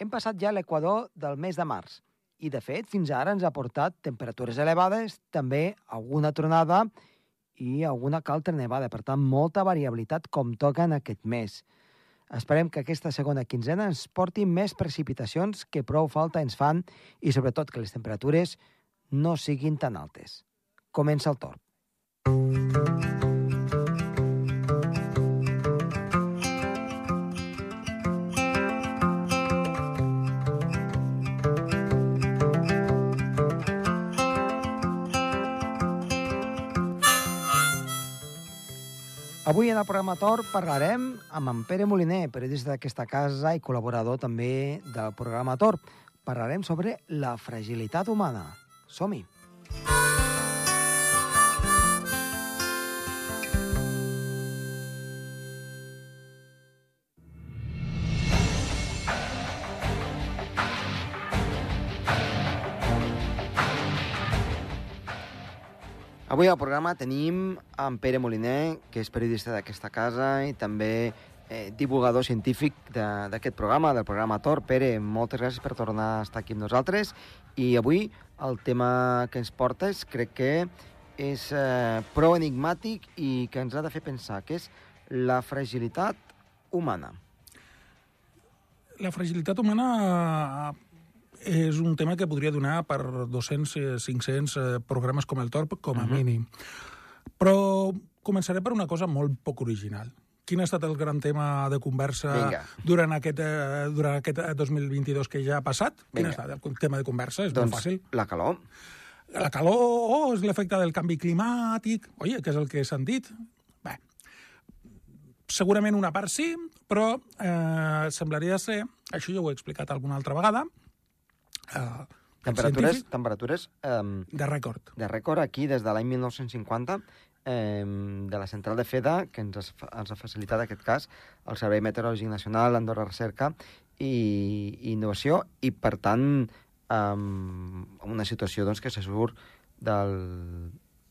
Hem passat ja l'equador del mes de març i, de fet, fins ara ens ha portat temperatures elevades, també alguna tronada i alguna caltra nevada. Per tant, molta variabilitat com toca en aquest mes. Esperem que aquesta segona quinzena ens porti més precipitacions que prou falta ens fan i, sobretot, que les temperatures no siguin tan altes. Comença el torn. Avui en el programa Tor parlarem amb en Pere Moliner, periodista d'aquesta casa i col·laborador també del programa Tor. Parlarem sobre la fragilitat humana. Som-hi! Avui al programa tenim en Pere Moliner, que és periodista d'aquesta casa i també eh, divulgador científic d'aquest programa, del programa Tor. Pere, moltes gràcies per tornar a estar aquí amb nosaltres. I avui el tema que ens portes crec que és eh, prou enigmàtic i que ens ha de fer pensar, que és la fragilitat humana. La fragilitat humana és un tema que podria donar per 200, 500 eh, programes com el Torp, com a uh -huh. mínim. Però començaré per una cosa molt poc original. Quin ha estat el gran tema de conversa Vinga. durant aquest, eh, durant aquest 2022 que ja ha passat? Vinga. Quin ha estat el tema de conversa? És doncs, molt fàcil. la calor. La calor, oh, és l'efecte del canvi climàtic... Oye, què és el que he sentit? Bé, segurament una part sí, però eh, semblaria ser, això ja ho he explicat alguna altra vegada, Uh, temperatures, temperatures um, de rècord. De rècord aquí des de l'any 1950 um, de la central de FEDA, que ens, ens ha facilitat aquest cas el Servei Meteorològic Nacional, Andorra Recerca i, i Innovació, i per tant um, una situació doncs, que se surt del,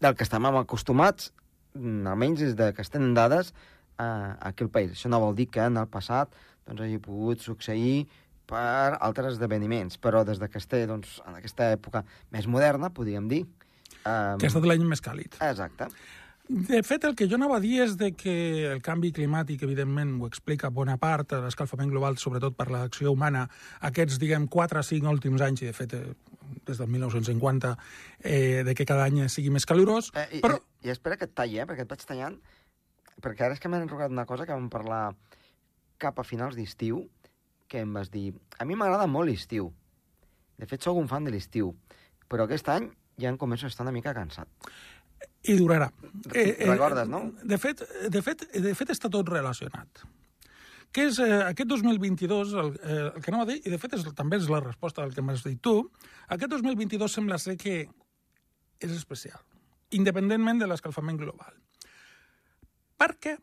del que estem acostumats, almenys des de que es tenen dades, uh, aquí al país. Això no vol dir que en el passat doncs, hagi pogut succeir per altres esdeveniments, però des de que es té, doncs, en aquesta època més moderna, podríem dir... Um... Que ha estat l'any més càlid. Exacte. De fet, el que jo anava a dir és de que el canvi climàtic, evidentment, ho explica bona part, l'escalfament global, sobretot per l'acció humana, aquests, diguem, 4 o 5 últims anys, i de fet, eh, des del 1950, eh, de que cada any sigui més calorós, eh, i, però... I, I espera que et talli, eh, perquè et vaig tallant, perquè ara és que m'han enrogat una cosa que vam parlar cap a finals d'estiu, que em vas dir a mi m'agrada molt l'estiu. De fet, sóc un fan de l'estiu. Però aquest any ja em començo a estar una mica cansat. I durarà. Eh, eh, Recordes, no? De fet, de fet, de fet està tot relacionat. Que és eh, aquest 2022, el, eh, el que anava a dir, i de fet és, també és la resposta al que m'has dit tu, aquest 2022 sembla ser que és especial, independentment de l'escalfament global. Perquè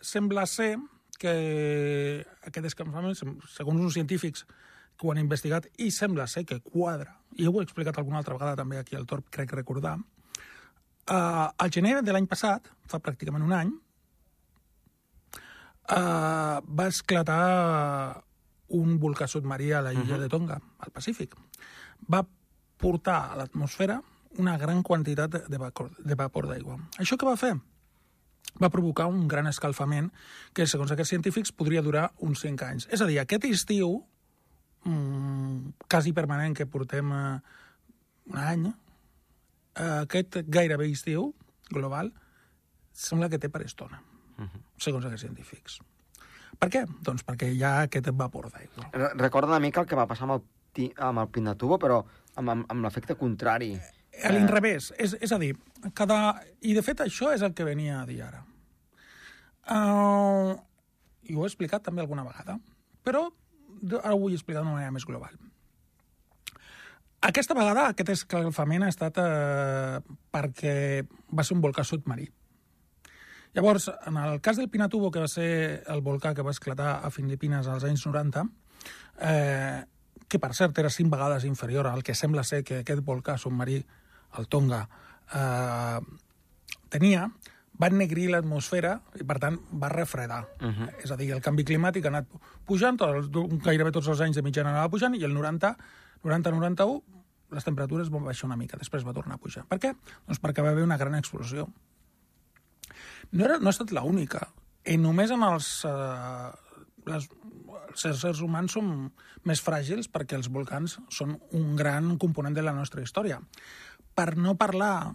sembla ser que aquest escampament, segons uns científics que ho han investigat, i sembla ser que quadra, i ho he explicat alguna altra vegada també aquí al Torp, crec recordar, uh, al gener de l'any passat, fa pràcticament un any, uh, va esclatar un volcà submarí a la illa uh -huh. de Tonga, al Pacífic. Va portar a l'atmosfera una gran quantitat de vapor, de vapor d'aigua. Això què va fer? Va provocar un gran escalfament que, segons aquests científics, podria durar uns 5 anys. És a dir, aquest estiu, mmm, quasi permanent que portem eh, un any, eh, aquest gairebé estiu global, sembla que té per estona, uh -huh. segons aquests científics. Per què? Doncs perquè hi ha aquest vapor d'aigua. Recorda una mica el que va passar amb el, amb el Pinatubo, però amb, amb, amb l'efecte contrari. Eh a l'inrevés. És, és a dir, cada... I de fet això és el que venia a dir ara. Uh, I ho he explicat també alguna vegada, però ara ho vull explicar d'una manera més global. Aquesta vegada aquest escalfament ha estat eh, perquè va ser un volcà submarí. Llavors, en el cas del Pinatubo, que va ser el volcà que va esclatar a Filipines als anys 90, eh, que per cert era cinc vegades inferior al que sembla ser que aquest volcà submarí el Tonga, eh, tenia, va ennegrir l'atmosfera i, per tant, va refredar. Uh -huh. És a dir, el canvi climàtic ha anat pujant, tot, gairebé tots els anys de mitjana anava pujant, i el 90, 90-91 les temperatures van baixar una mica, després va tornar a pujar. Per què? Doncs perquè va haver una gran explosió. No, era, no ha estat l'única. I només en els... Eh, les, els éssers humans som més fràgils perquè els volcans són un gran component de la nostra història. Per no parlar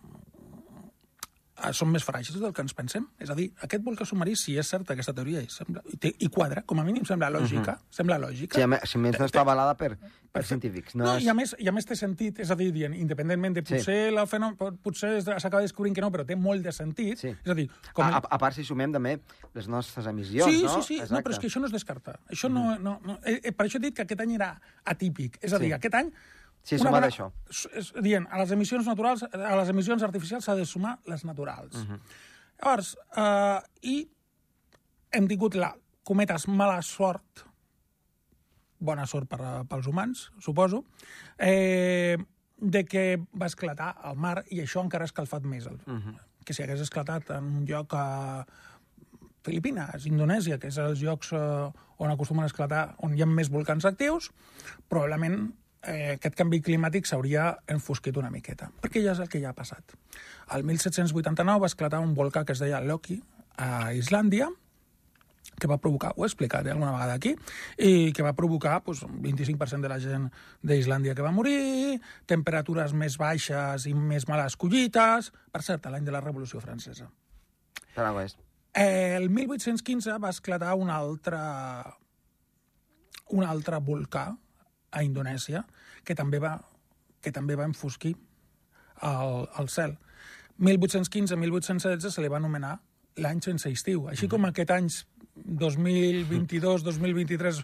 són més fràgils del que ens pensem. És a dir, aquest volcà submarí, si és certa aquesta teoria, i, sembla, i, té, i quadra, com a mínim sembla lògica, uh -huh. sembla lògica. Sí, a més, si més no està avalada per, per científics. No, no és... i, a més, i a més té sentit, és a dir, dient, independentment de potser, sí. la fenò... potser s'acaba descobrint que no, però té molt de sentit. Sí. És a dir... Com a, a, a part, si sumem també les nostres emissions, sí, no? Sí, sí, sí, no, però és que això no es descarta. Això uh -huh. no, no, no, eh, eh, per això he dit que aquest any era atípic. És a dir, sí. aquest any Sí, suma d'això. Dient, a les emissions naturals, a les emissions artificials s'ha de sumar les naturals. Uh -huh. Llavors, eh, i hem tingut la cometes mala sort, bona sort per, pels humans, suposo, eh, de que va esclatar al mar i això encara ha escalfat més. El, uh -huh. Que si hagués esclatat en un lloc a Filipines, Indonèsia, que és els llocs eh, on acostumen a esclatar, on hi ha més volcans actius, probablement eh, aquest canvi climàtic s'hauria enfosquit una miqueta, perquè ja és el que ja ha passat. El 1789 va esclatar un volcà que es deia Loki a Islàndia, que va provocar, ho he explicat eh, alguna vegada aquí, i que va provocar pues, 25% de la gent d'Islàndia que va morir, temperatures més baixes i més males collites... Per cert, l'any de la Revolució Francesa. Paraguès. Eh, el 1815 va esclatar un altre, un altre volcà a Indonèsia, que també va, que també va enfosquir el, el cel. 1815-1816 se li va anomenar l'any sense estiu. Així com aquest any 2022-2023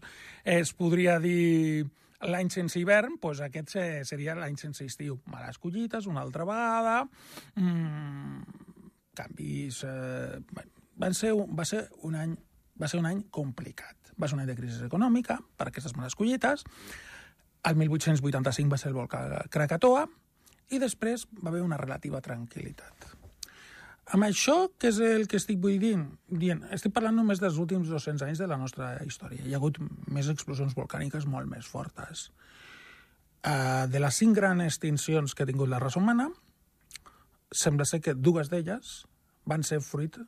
es podria dir l'any sense hivern, doncs aquest seria l'any sense estiu. Males collites, una altra vegada, mmm, canvis... Eh, van ser, va, ser un any, va ser un any complicat. Va ser un any de crisi econòmica per aquestes males collites, el 1885 va ser el volcà Krakatoa i després va haver una relativa tranquil·litat. Amb això, què és el que estic vull dir? dient? Estic parlant només dels últims 200 anys de la nostra història. Hi ha hagut més explosions volcàniques molt més fortes. Uh, de les cinc grans extincions que ha tingut la raça humana, sembla ser que dues d'elles van ser fruit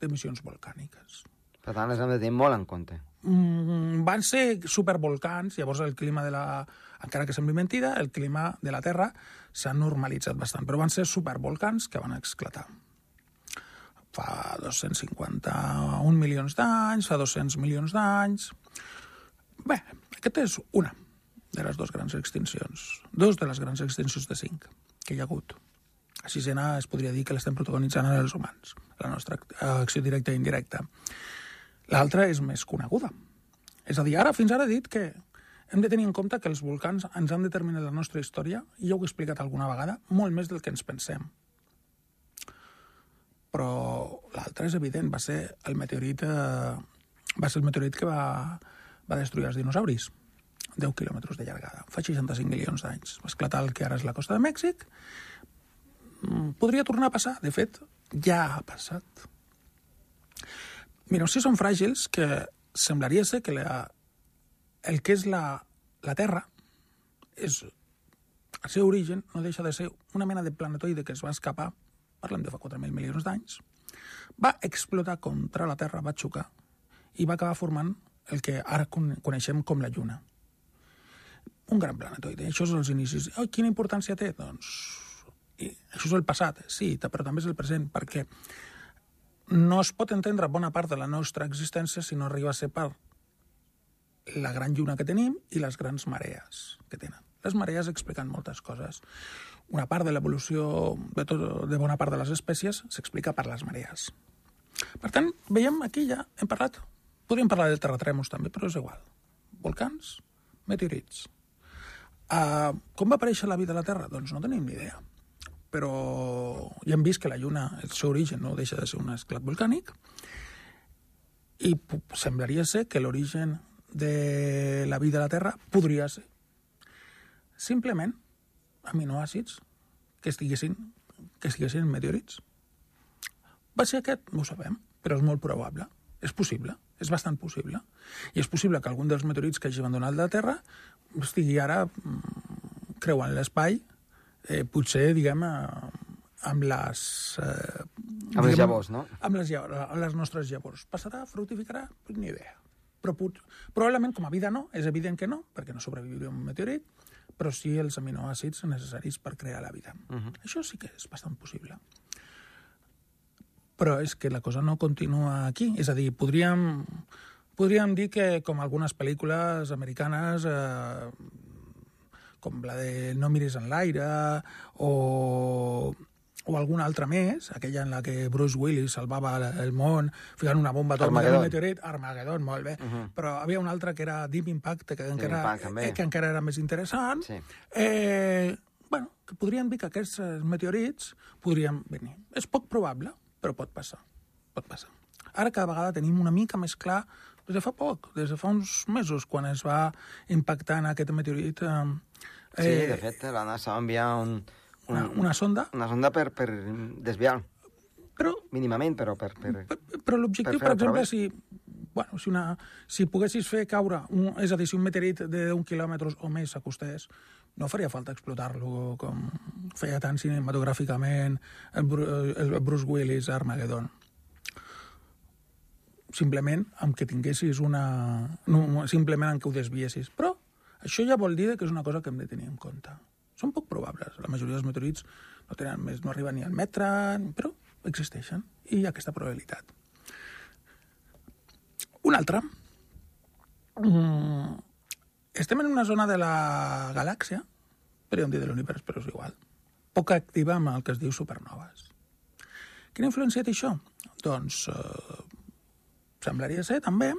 d'emissions volcàniques. Per tant, les hem de tenir molt en compte. Mm, van ser supervolcans, llavors el clima de la... Encara que sembli mentida, el clima de la Terra s'ha normalitzat bastant, però van ser supervolcans que van esclatar. Fa 251 milions d'anys, fa 200 milions d'anys... Bé, aquesta és una de les dues grans extincions. Dos de les grans extincions de cinc que hi ha hagut. A sisena es podria dir que l'estem protagonitzant els humans, la nostra acció directa i indirecta. L'altra és més coneguda. És a dir, ara, fins ara he dit que hem de tenir en compte que els volcans ens han determinat la nostra història, i ja ho he explicat alguna vegada, molt més del que ens pensem. Però l'altre és evident, va ser el meteorit, eh, va ser el meteorit que va, va destruir els dinosauris. 10 quilòmetres de llargada, fa 65 milions d'anys. Va esclatar el que ara és la costa de Mèxic. Mm, podria tornar a passar, de fet, ja ha passat. Mira, si són fràgils que semblaria ser que la, el que és la, la Terra és el seu origen no deixa de ser una mena de planetoide que es va escapar, parlem de fa 4.000 milions d'anys, va explotar contra la Terra, va xocar, i va acabar formant el que ara coneixem com la Lluna. Un gran planetoide. Això és els inicis. Oh, quina importància té? Doncs i això és el passat, sí, però també és el present, perquè no es pot entendre bona part de la nostra existència si no arriba a ser per la gran lluna que tenim i les grans marees que tenen. Les marees expliquen moltes coses. Una part de l'evolució de, tot, de bona part de les espècies s'explica per les marees. Per tant, veiem aquí ja, hem parlat, podríem parlar de terratrèmols també, però és igual. Volcans, meteorits. Uh, com va aparèixer la vida a la Terra? Doncs no tenim ni idea però ja hem vist que la Lluna, el seu origen, no deixa de ser un esclat volcànic, i semblaria ser que l'origen de la vida a la Terra podria ser simplement aminoàcids que estiguessin, que estiguessin meteorits. Va ser aquest? No ho sabem, però és molt probable. És possible, és bastant possible. I és possible que algun dels meteorits que hagi abandonat la Terra estigui ara mm, creuant l'espai, eh, potser, diguem, eh, amb les... Eh, amb les llavors, no? Amb les, llavors, amb les nostres llavors. Passarà, fructificarà? Ni idea. Però pot, probablement com a vida no, és evident que no, perquè no sobreviurà un meteorit, però sí els aminoàcids necessaris per crear la vida. Uh -huh. Això sí que és bastant possible. Però és que la cosa no continua aquí. És a dir, podríem, podríem dir que, com algunes pel·lícules americanes, eh, com la de No miris en l'aire, o o alguna altra més, aquella en la que Bruce Willis salvava el món ficant una bomba tot el meteorit, Armageddon, molt bé, uh -huh. però havia una altra que era Deep Impact, que, Deep encara, Impact, eh, que encara era més interessant. Sí. Eh, bueno, que podríem dir que aquests meteorits podrien venir. És poc probable, però pot passar. Pot passar. Ara cada vegada tenim una mica més clar, des de fa poc, des de fa uns mesos, quan es va impactar en aquest meteorit... Eh, sí, de fet, la NASA va enviar un, una, una sonda. Una sonda per, per desviar. Però, Mínimament, però per... per però, però l'objectiu, per, per exemple, si, bueno, si, una, si poguessis fer caure, un, és a dir, si un meteorit de 10 quilòmetres o més s'acostés, no faria falta explotar-lo com feia tan cinematogràficament el, el Bruce Willis a Armageddon. Simplement amb que tinguessis una... No, simplement amb que ho desviessis. Però això ja vol dir que és una cosa que hem de tenir en compte. Són poc probables. La majoria dels meteorits no, tenen més, no arriben ni al metre, però existeixen i hi ha aquesta probabilitat. Una altra. Mm, estem en una zona de la galàxia, podríem dir de l'univers, però és igual, poc activa amb el que es diu supernoves. Quina influència té això? Doncs eh, semblaria ser també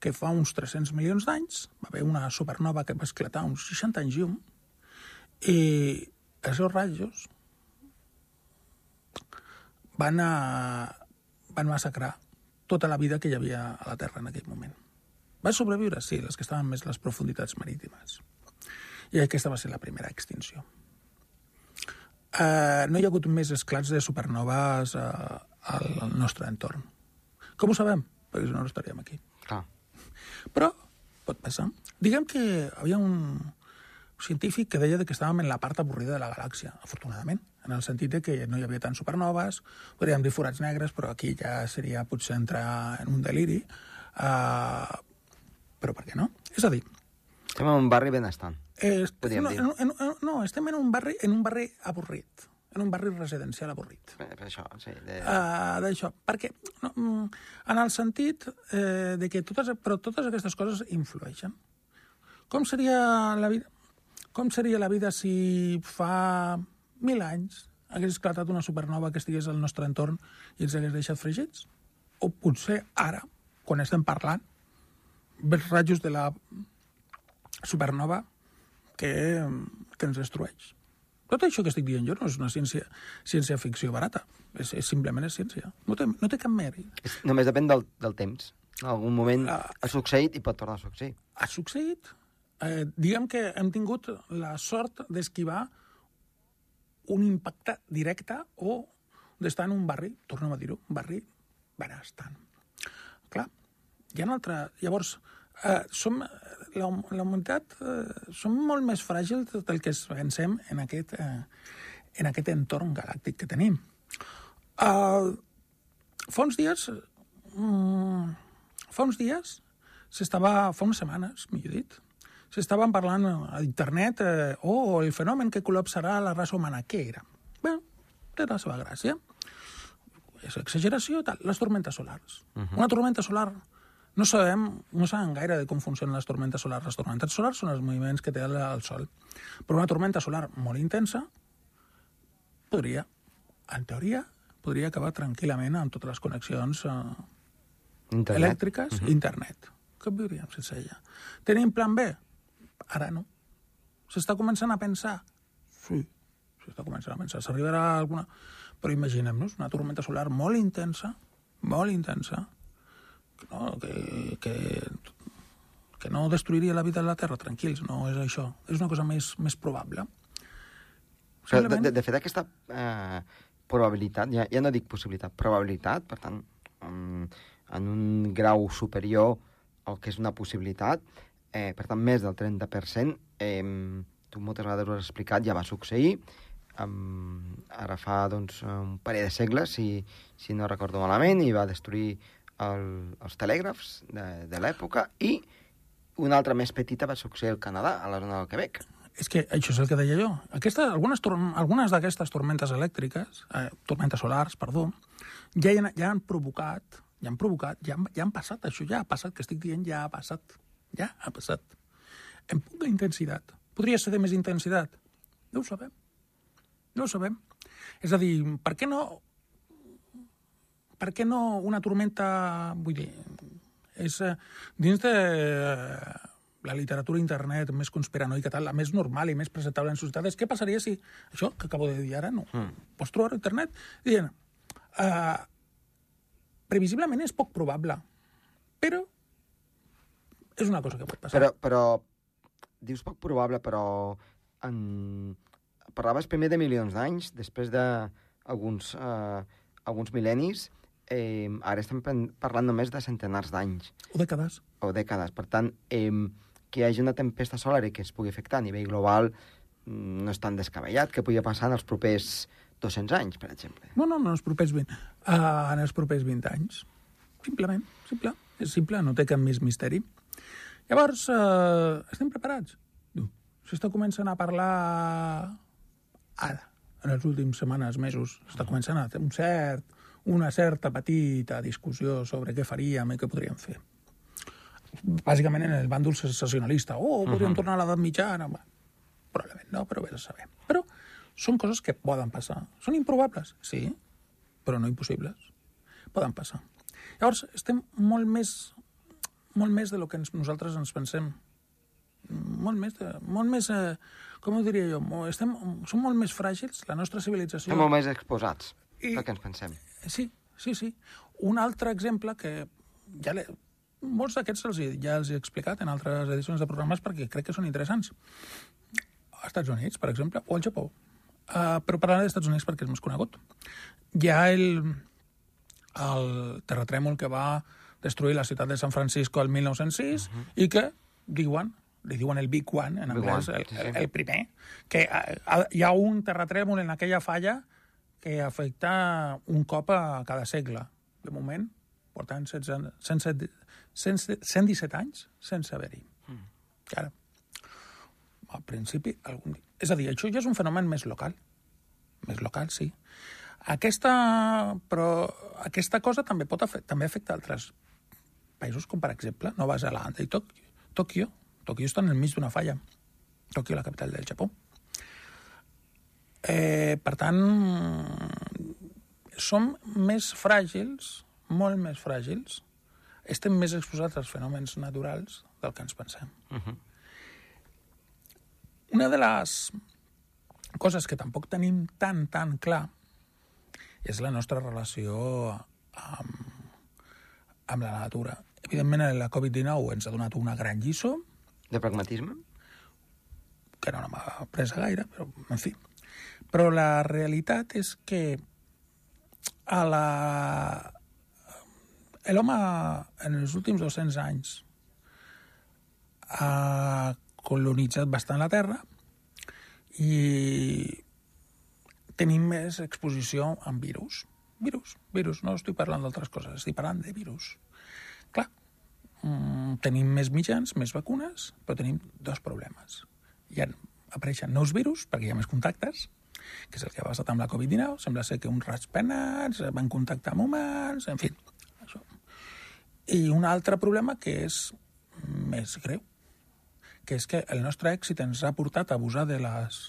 que fa uns 300 milions d'anys va haver una supernova que va esclatar uns 60 anys llum i esos rajos van, a, van massacrar tota la vida que hi havia a la Terra en aquell moment. Va sobreviure, sí, les que estaven més les profunditats marítimes. I aquesta va ser la primera extinció. Uh, no hi ha hagut més esclats de supernoves uh, al nostre entorn. Com ho sabem? Perquè si no, no estaríem aquí. Ah. Però pot passar. Diguem que havia un, científic que deia que estàvem en la part avorrida de la galàxia, afortunadament, en el sentit de que no hi havia tant supernoves, podríem dir forats negres, però aquí ja seria potser entrar en un deliri, uh, però per què no? És a dir... Estem en un barri benestant, eh, no, en, en, en, no, estem en un barri, en un barri avorrit, en un barri residencial avorrit. Per, per això, sí. De... Uh, D'això, perquè no, mm, en el sentit eh, de que totes, però totes aquestes coses influeixen. Com seria la vida? Com seria la vida si fa mil anys hagués esclatat una supernova que estigués al nostre entorn i ens hagués deixat fregits? O potser ara, quan estem parlant, veus rajos de la supernova que, que ens destrueix. Tot això que estic dient jo no és una ciència, ciència ficció barata, és, és simplement és ciència. No té, no té cap mèrit. Només depèn del, del temps. En algun moment uh, ha succeït i pot tornar a succeir. Ha succeït, eh, diguem que hem tingut la sort d'esquivar un impacte directe o d'estar en un barri, tornem a dir-ho, un barri benestant. Clar, hi ha un altre... Llavors, eh, som, la, la humanitat eh, som molt més fràgils del que pensem en aquest, eh, en aquest entorn galàctic que tenim. Eh, fa uns dies... Mm, fa uns dies s'estava... Fa unes setmanes, millor dit, s'estaven parlant a internet eh, oh, el fenomen que col·lapsarà la raça humana. Què era? Bé, té la seva gràcia. És exageració, tal. Les tormentes solars. Uh -huh. Una tormenta solar no sabem, no sabem gaire de com funcionen les tormentes solars. Les tormentes solars són els moviments que té el, el Sol. Però una tormenta solar molt intensa podria, en teoria, podria acabar tranquil·lament amb totes les connexions eh, internet. elèctriques, uh -huh. internet. Què viuríem sense ella? Tenim plan B? Ara no. S'està començant a pensar? Sí, s'està començant a pensar. S'arribarà alguna... Però imaginem-nos una tormenta solar molt intensa, molt intensa, que no, que, que, que no destruiria la vida de la Terra, tranquils, no és això. És una cosa més, més probable. Simplement... De, de, de fet, aquesta eh, probabilitat, ja, ja no dic possibilitat, probabilitat, per tant, um, en un grau superior al que és una possibilitat, eh, per tant, més del 30%, eh, tu moltes vegades ho has explicat, ja va succeir, um, ara fa doncs, un parell de segles, si, si no recordo malament, i va destruir el, els telègrafs de, de l'època, i una altra més petita va succeir al Canadà, a la zona del Quebec. És que això és el que deia jo. Aquesta, algunes, algunes d'aquestes tormentes elèctriques, eh, tormentes solars, perdó, ja, han, ja han provocat, ja han provocat, ja han, ja han passat, això ja ha passat, que estic dient ja ha passat, ja ha passat. En poca intensitat. Podria ser de més intensitat? No ho sabem. No ho sabem. És a dir, per què no... Per què no una tormenta... Vull dir, és eh, dins de eh, la literatura internet més conspiranoica, tal, la més normal i més presentable en societat, és què passaria si... Això que acabo de dir ara, no. Mm. Pots trobar a internet dient... Uh, previsiblement és poc probable, però és una cosa que pot passar. Però, però dius poc probable, però en... parlaves primer de milions d'anys, després d'alguns uh, alguns mil·lennis, eh, ara estem parlant només de centenars d'anys. O dècades. O dècades. Per tant, eh, que hi hagi una tempesta solar i que es pugui afectar a nivell global mm, no és tan descabellat que pugui passar en els propers 200 anys, per exemple. No, no, no, en els propers 20, uh, en els propers 20 anys. Simplement, simple. És simple, no té cap més misteri. Llavors, uh, estem preparats? S'està començant a parlar ara, en les últimes setmanes, mesos, està començant a fer un cert, una certa petita discussió sobre què faríem i què podríem fer. Bàsicament en el bàndol sensacionalista. Oh, podríem uh -huh. tornar a l'edat mitjana. Bé, probablement no, però bé a saber. Però són coses que poden passar. Són improbables, sí, però no impossibles. Poden passar. Llavors, estem molt més, molt més de lo que ens, nosaltres ens pensem. Molt més, de, molt més eh, com ho diria jo, estem, som molt més fràgils, la nostra civilització... Estem molt més exposats, I, el que ens pensem. Sí, sí, sí. Un altre exemple que ja molts d'aquests els, ja els he explicat en altres edicions de programes perquè crec que són interessants. Als Estats Units, per exemple, o al Japó. Uh, però parlant dels Estats Units perquè és més conegut. Hi ha el, el terratrèmol que va destruir la ciutat de San Francisco el 1906 uh -huh. i que diuen li diuen el Big One, en anglès, el, el, el primer, que uh, hi ha un terratrèmol en aquella falla que afecta un cop a cada segle. De moment, portant 100, 117 anys sense haver-hi. Mm. Ara, al principi, algun dia... És a dir, això ja és un fenomen més local. Més local, sí. Aquesta, però aquesta cosa també pot afectar, també afecta altres països, com per exemple Nova Zelanda i Tòquio. Tòquio, Tòquio està en el mig d'una falla. Tòquio, la capital del Japó. Eh, per tant, som més fràgils, molt més fràgils, estem més exposats als fenòmens naturals del que ens pensem. Uh -huh. Una de les coses que tampoc tenim tan, tan clar és la nostra relació amb, amb la natura. Evidentment, la Covid-19 ens ha donat una gran lliçó. De pragmatisme? Que no m'ha pres gaire, però, en fi. Però la realitat és que a la... l'home en els últims 200 anys ha colonitzat bastant la Terra i tenim més exposició amb virus. Virus, virus, no estic parlant d'altres coses, estic parlant de virus. Clar, mm, tenim més mitjans, més vacunes, però tenim dos problemes. Hi ha, apareixen nous virus, perquè hi ha més contactes, que és el que ha passat amb la Covid-19. Sembla ser que uns ratpenats van contactar amb humans, en fi. Això. I un altre problema que és més greu, que és que el nostre èxit ens ha portat a abusar de les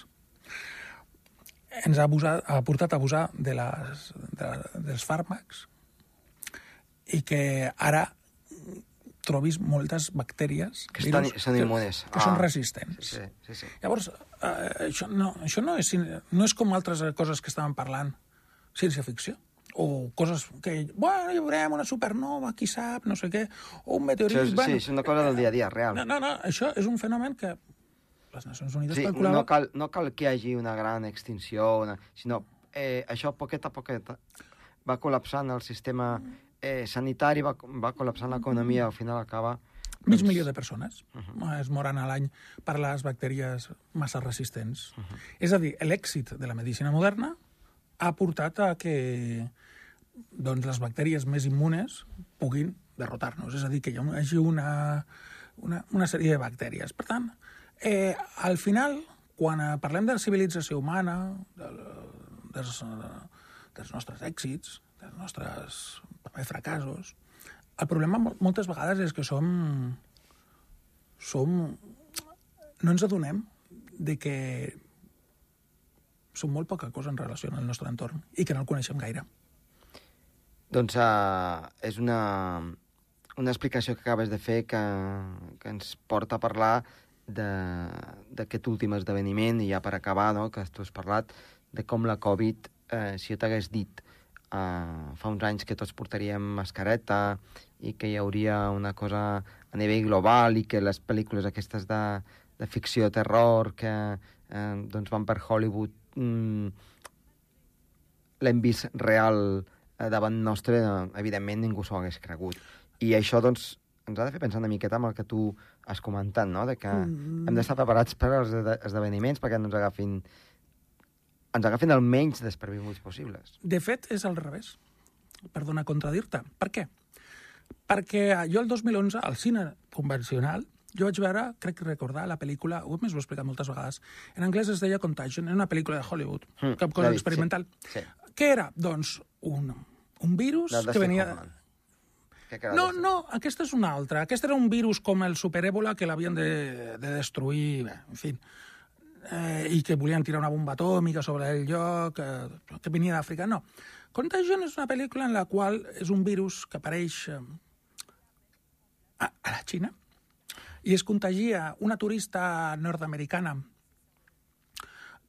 ens ha, abusat, ha portat a abusar de les, de, dels fàrmacs i que ara trobis moltes bactèries que estan, virus, són immunes. Que, que ah. són resistents. Sí, sí, sí. Llavors, eh, això, no, això no, és, no és com altres coses que estàvem parlant, ciència-ficció, o coses que, bueno, hi veurem una supernova, qui sap, no sé què, o un meteorit... Això és, bueno, sí, és una cosa del dia a dia, real. No, no, no, això és un fenomen que les Nacions Unides sí, calculaven... No cal, no cal que hi hagi una gran extinció, una, sinó eh, això poquet a poquet va col·lapsant el sistema eh, sanitari, va, va col·lapsant l'economia, al final acaba... Mig milió de persones uh -huh. es moren a l'any per les bactèries massa resistents. Uh -huh. És a dir, l'èxit de la medicina moderna ha portat a que doncs, les bactèries més immunes puguin derrotar-nos. És a dir, que hi hagi una, una, una sèrie de bactèries. Per tant, eh, al final, quan parlem de la civilització humana, de, dels, dels nostres èxits, dels nostres fracassos, el problema moltes vegades és que som... som... no ens adonem de que som molt poca cosa en relació el nostre entorn i que no el coneixem gaire. Doncs uh, és una, una explicació que acabes de fer que, que ens porta a parlar d'aquest últim esdeveniment i ja per acabar, no, que tu has parlat de com la Covid, eh, si jo t'hagués dit uh, fa uns anys que tots portaríem mascareta i que hi hauria una cosa a nivell global i que les pel·lícules aquestes de, de ficció, terror, que eh, doncs van per Hollywood, mm, l'hem vist real eh, davant nostre, evidentment ningú s'ho hagués cregut. I això, doncs, ens ha de fer pensar una miqueta amb el que tu has comentat, no?, de que mm. hem d'estar preparats per als esdeveniments perquè no ens agafin ens agafin el menys desprevinguts possibles. De fet, és al revés. Perdona contradir-te. Per què? Perquè jo el 2011, al cine convencional, jo vaig veure, crec recordar, la pel·lícula, ho més ho he explicat moltes vegades, en anglès es deia Contagion, era una pel·lícula de Hollywood, mm, cap cosa experimental. Sí, sí. Què era? Doncs un, un virus que venia... Que no, no, aquesta és una altra. Aquesta era un virus com el superèbola que l'havien de, de destruir, en fi eh, i que volien tirar una bomba atòmica sobre el lloc, eh, que venia d'Àfrica. No. Contagion és una pel·lícula en la qual és un virus que apareix eh, a, a la Xina i es contagia una turista nord-americana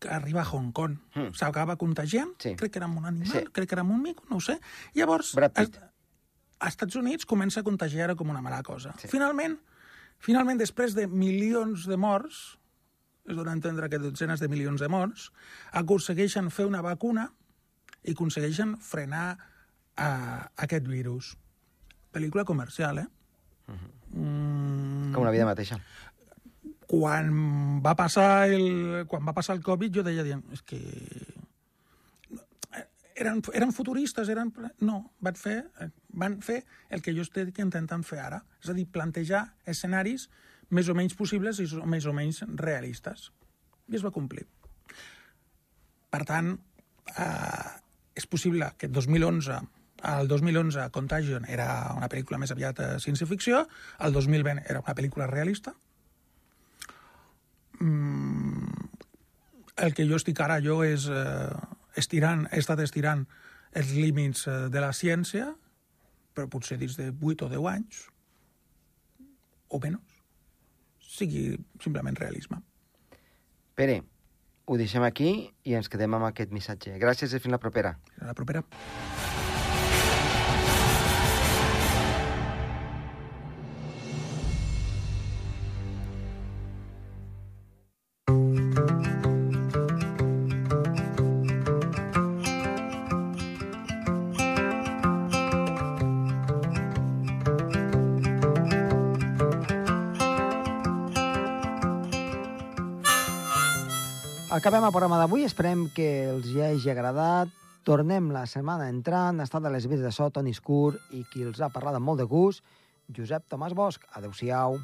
que arriba a Hong Kong. Mm. S'acaba contagiant, sí. crec que era amb un animal, sí. crec que era amb un mico, no ho sé. Llavors, a, a Estats Units comença a contagiar com una mala cosa. Sí. Finalment, finalment, després de milions de morts, es dona a entendre que dotzenes de milions de morts, aconsegueixen fer una vacuna i aconsegueixen frenar uh, aquest virus. Pel·lícula comercial, eh? Uh -huh. mm... Com la vida mateixa. Quan va passar el, quan va passar el Covid, jo deia, dient, és que eren, eren futuristes, eren... No, van fer, van fer el que jo estic intentant fer ara. És a dir, plantejar escenaris més o menys possibles i més o menys realistes. I es va complir. Per tant, eh, és possible que el 2011 el 2011 Contagion era una pel·lícula més aviat de ciència-ficció, el 2020 era una pel·lícula realista. Mm, el que jo estic ara jo és eh, estirant, he estat estirant els límits eh, de la ciència, però potser dins de 8 o 10 anys, o menys sigui simplement realisme. Pere, ho deixem aquí i ens quedem amb aquest missatge. Gràcies i fins la propera. Fins la propera. Acabem el programa d'avui, esperem que els hi hagi agradat. Tornem la setmana entrant, ha estat a les vides de so, Toni Escur, i qui els ha parlat amb molt de gust, Josep Tomàs Bosch. Adéu-siau.